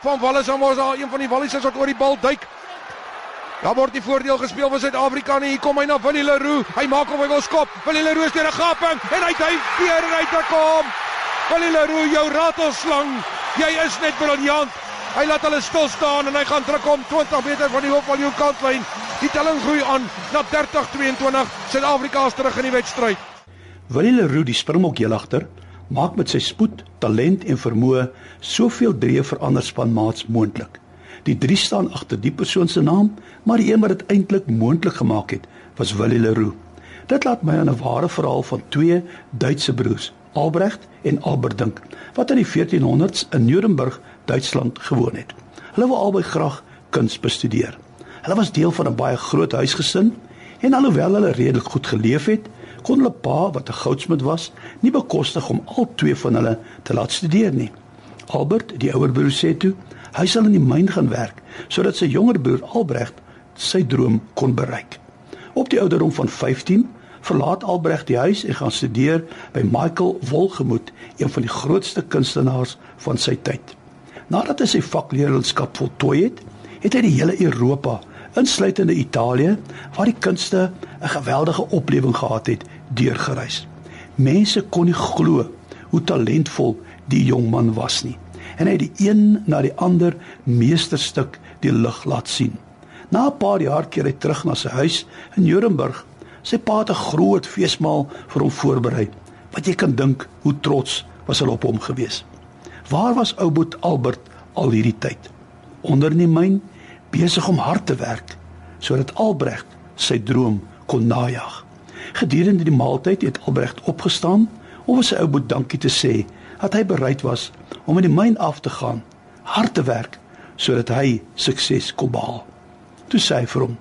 van Wallis en mos daar een van die Wallises wat oor die bal duik. Daar word die voordeel gespeel vir Suid-Afrika en hier kom hy na Willie Leroux. Hy maak hom hy wil skop. Willie Leroux is deur 'n gaping en hy hy weer uit te kom. Willie Leroux, jou ratelslang. Jy is net briljant. Hy laat hulle stil staan en hy gaan druk om 20 meter van die hoof van die kantlyn. Die telling groei aan na 30-22. Suid-Afrika is terug in die wedstryd. Willie Leroux, die Springbok jelagter, maak met sy spoed, talent en vermoë soveel drie verander spanmaats moontlik. Die drie staan agter die persoon se naam, maar die een wat dit eintlik moontlik gemaak het, was Willie Leroux. Dit laat my aan 'n ware verhaal van twee Duitse broers, Albrecht en Albert dink, wat in die 1400s in Nuremberg, Duitsland gewoon het. Hulle wou albei graag kuns bestudeer. Hulle was deel van 'n baie groot huisgesin en alhoewel hulle redelik goed geleef het, kon hulle pa wat 'n goudsmid was, nie bekostig om al twee van hulle te laat studeer nie. Albert, die ouer broer sê toe, hy sal in die myn gaan werk sodat sy jonger broer Albrecht sy droom kon bereik. Op die ouderdom van 15 verlaat Albrecht die huis en gaan studeer by Michael Wolgemoed, een van die grootste kunstenaars van sy tyd. Nadat hy sy vakleerlingskap voltooi het, het hy die hele Europa, insluitende Italië, waar die kunste 'n geweldige oplewing gehad het, deurgereis. Mense kon nie glo hoe talentvol die jong man was nie en hy het die een na die ander meesterstuk die lig laat sien. Na 'n paar jaar keer hy terug na sy huis in Nuremberg. Sy pa het 'n groot feesmaal vir hom voorberei. Wat jy kan dink hoe trots was hulle op hom gewees. Waar was ou Boet Albert al hierdie tyd? Onder in die myn, besig om hard te werk sodat Albrecht sy droom kon najag. Gedurende die maaltyd het Albrecht opgestaan om vir sy ou Boet dankie te sê dat hy bereid was om in die myn af te gaan, hard te werk sodat hy sukses kon behaal. Toe sê hy vir hom: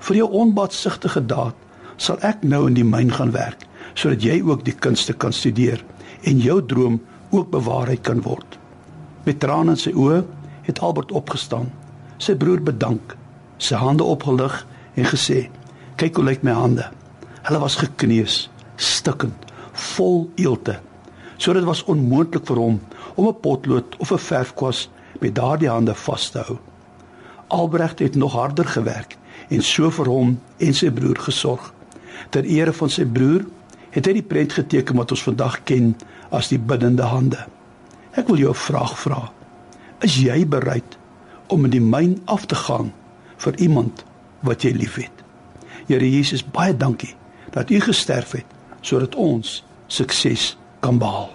"Vir jou onbaatsigtige daad sal ek nou in die myn gaan werk sodat jy ook die kunste kan studeer en jou droom ook bewaarheid kan word." Met trane in sy oë het Albert opgestaan, sy broer bedank, sy hande opgelig en gesê: "Kyk hoe lyk my hande." Hulle was gekneus, stikkend, vol eelte. So dit was onmoontlik vir hom om 'n potlood of 'n verfkwas met daardie hande vas te hou. Albrecht het nog harder gewerk en so vir hom en sy broer gesorg. Ter ere van sy broer het hy die prent geteken wat ons vandag ken as die biddende hande. Ek wil jou 'n vraag vra. Is jy bereid om in die myn af te gaan vir iemand wat jy liefhet? Here Jesus, baie dankie dat U gesterf het sodat ons sukses kan behaal.